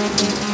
Thank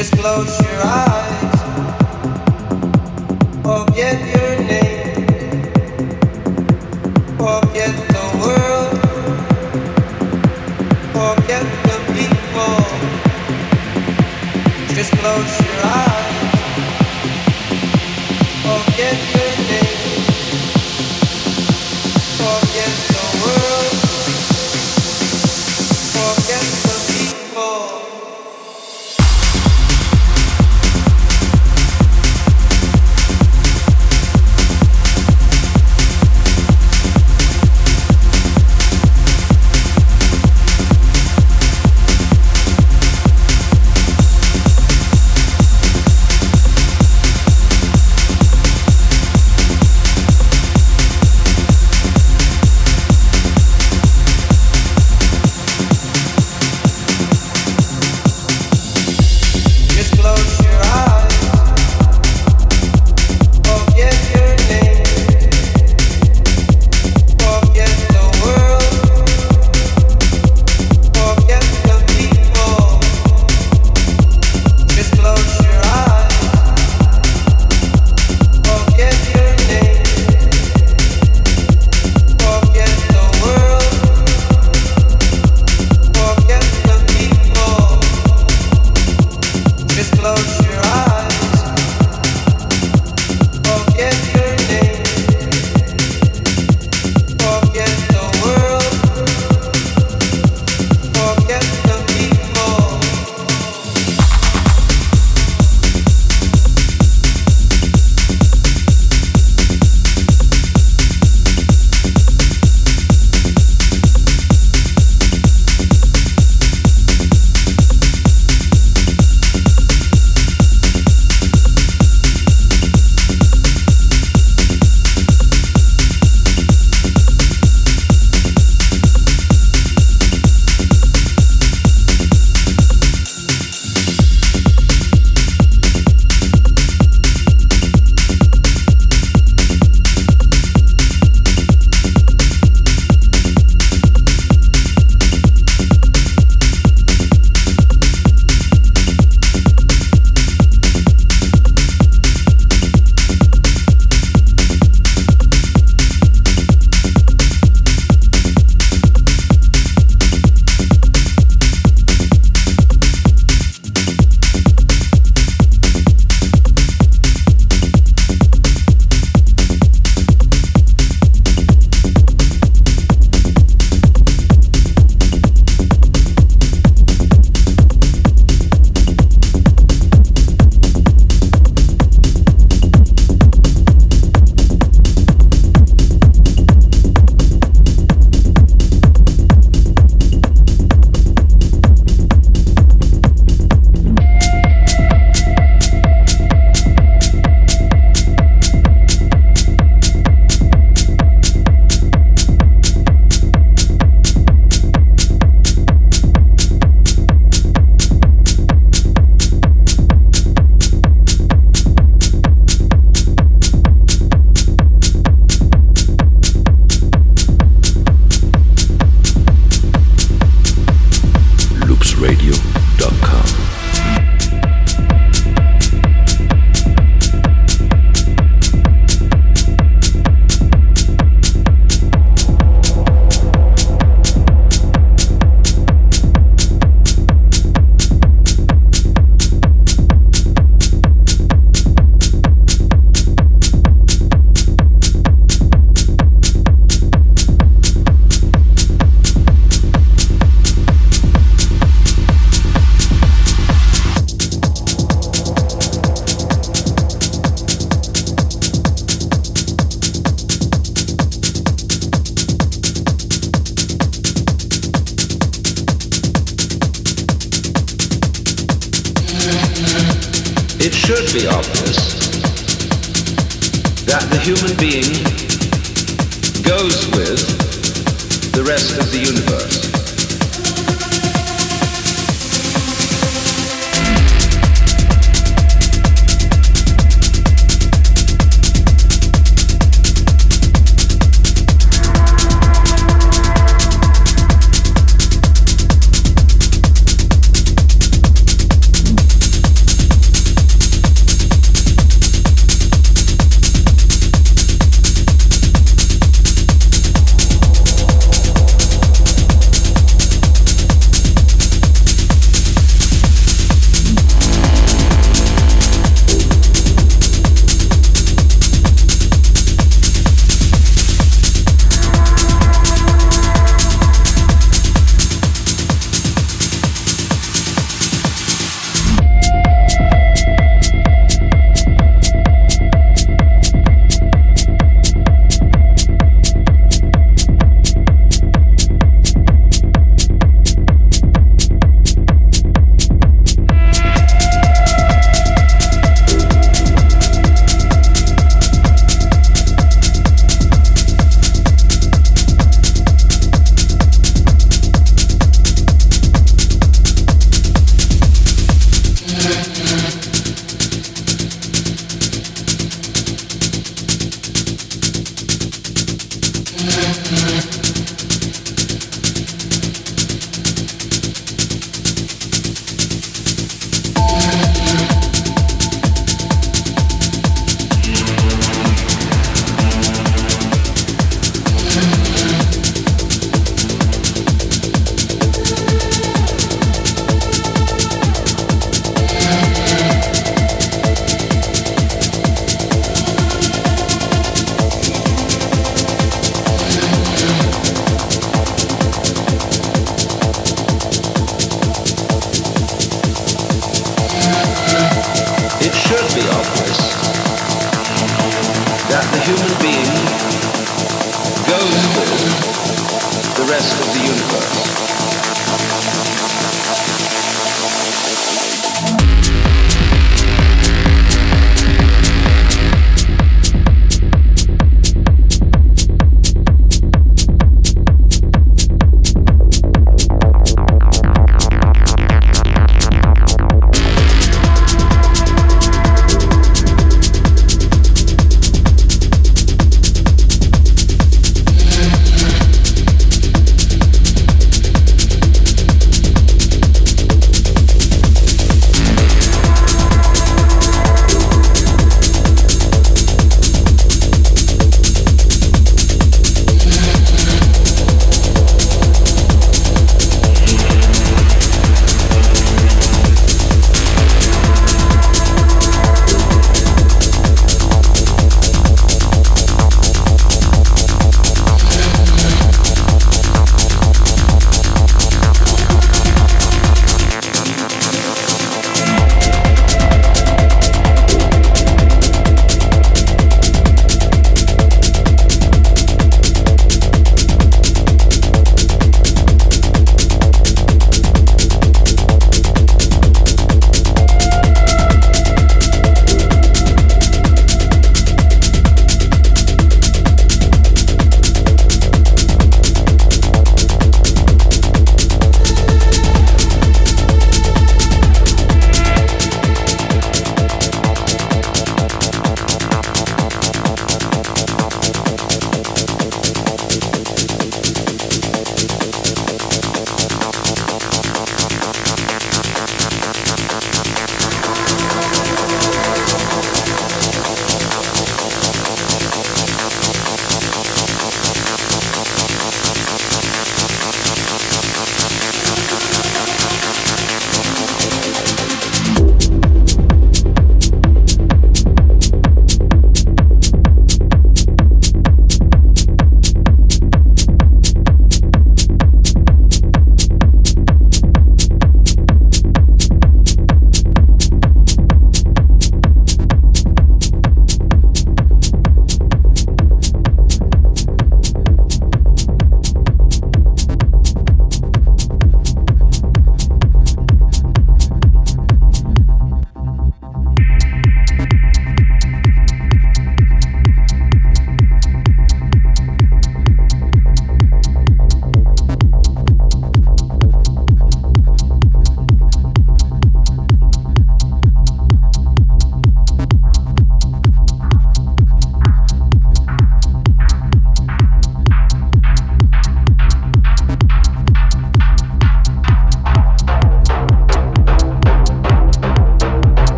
Just close your eyes. Forget your name. Forget the world. Forget the people. Just close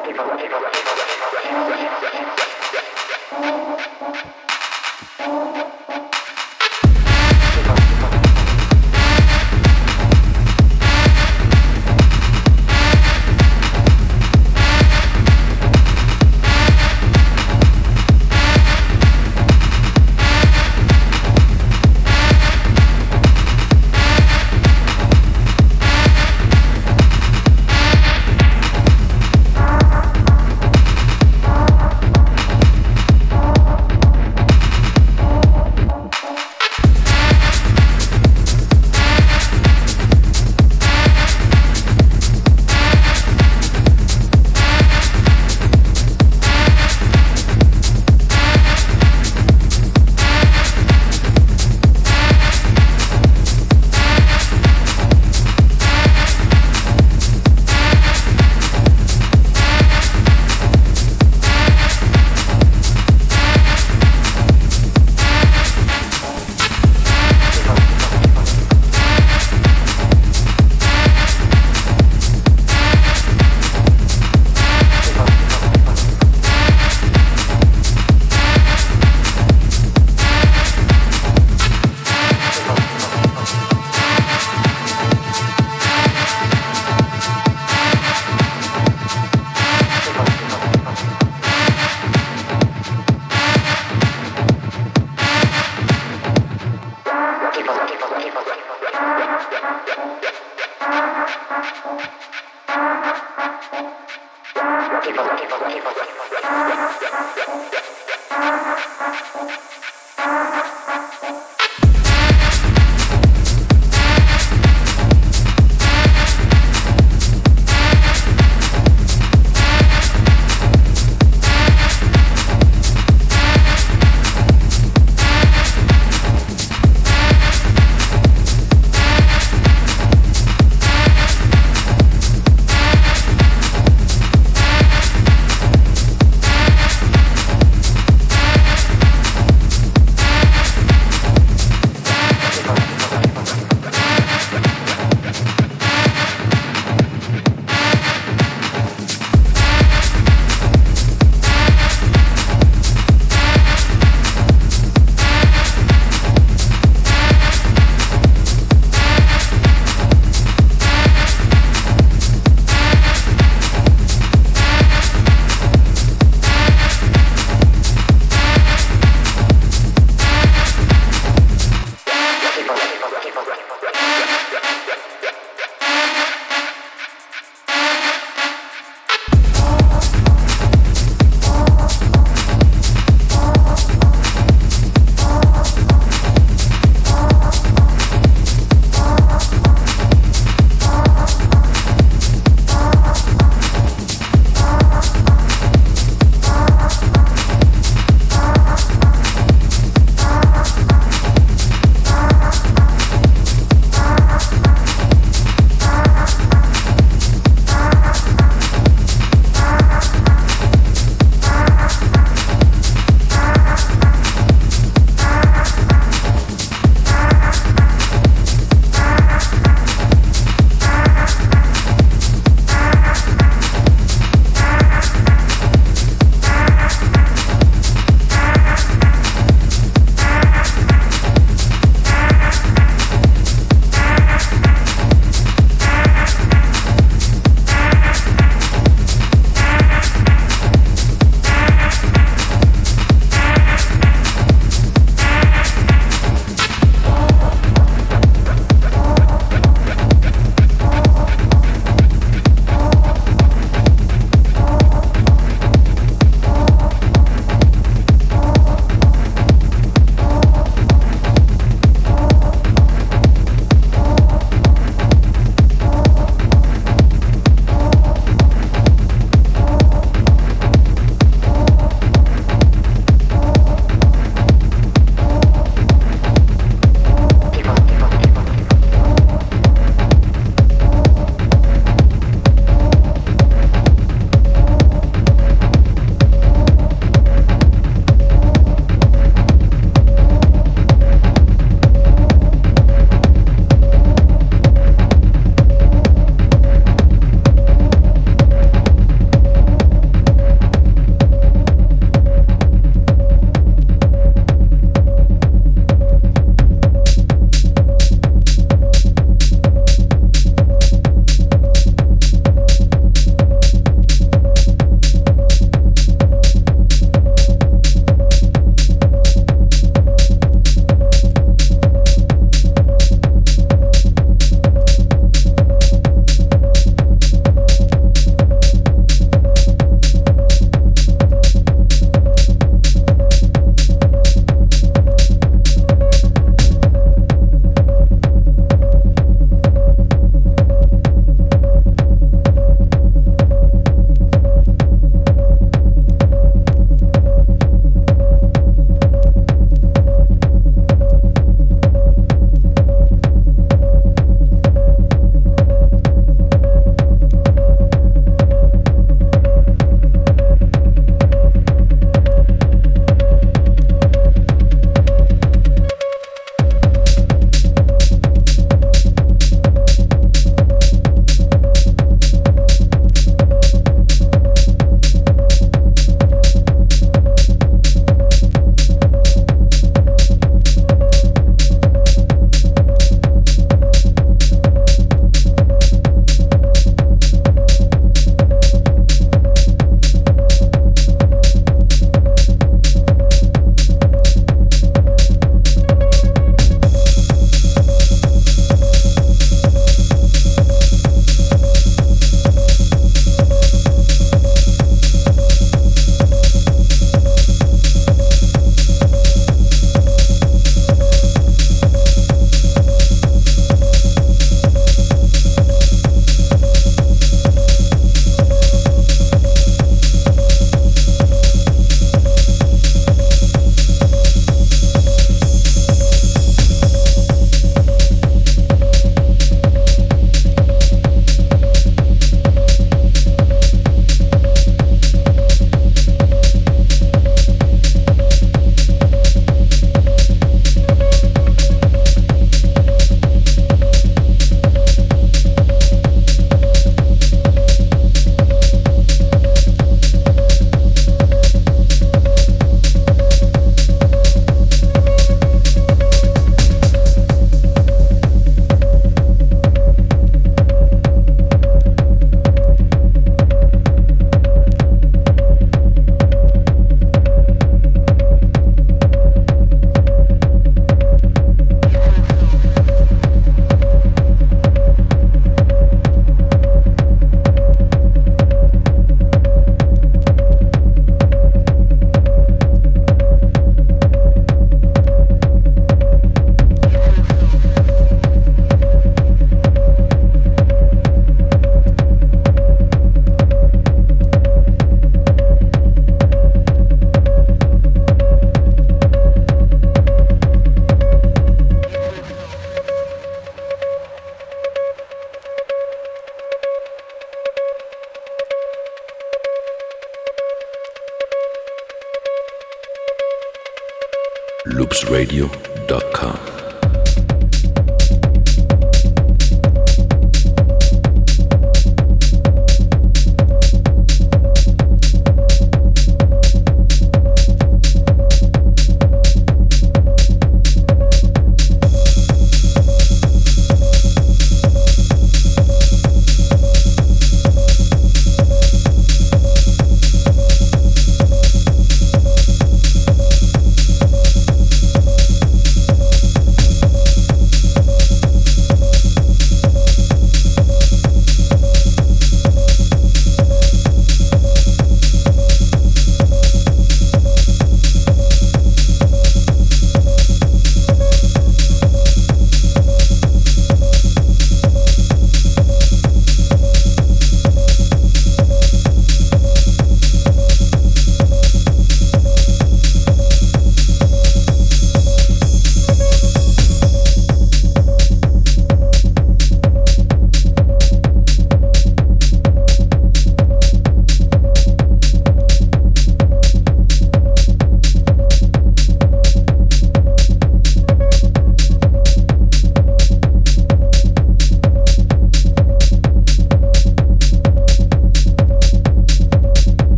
Thank you.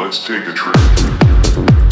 Let's take a trip.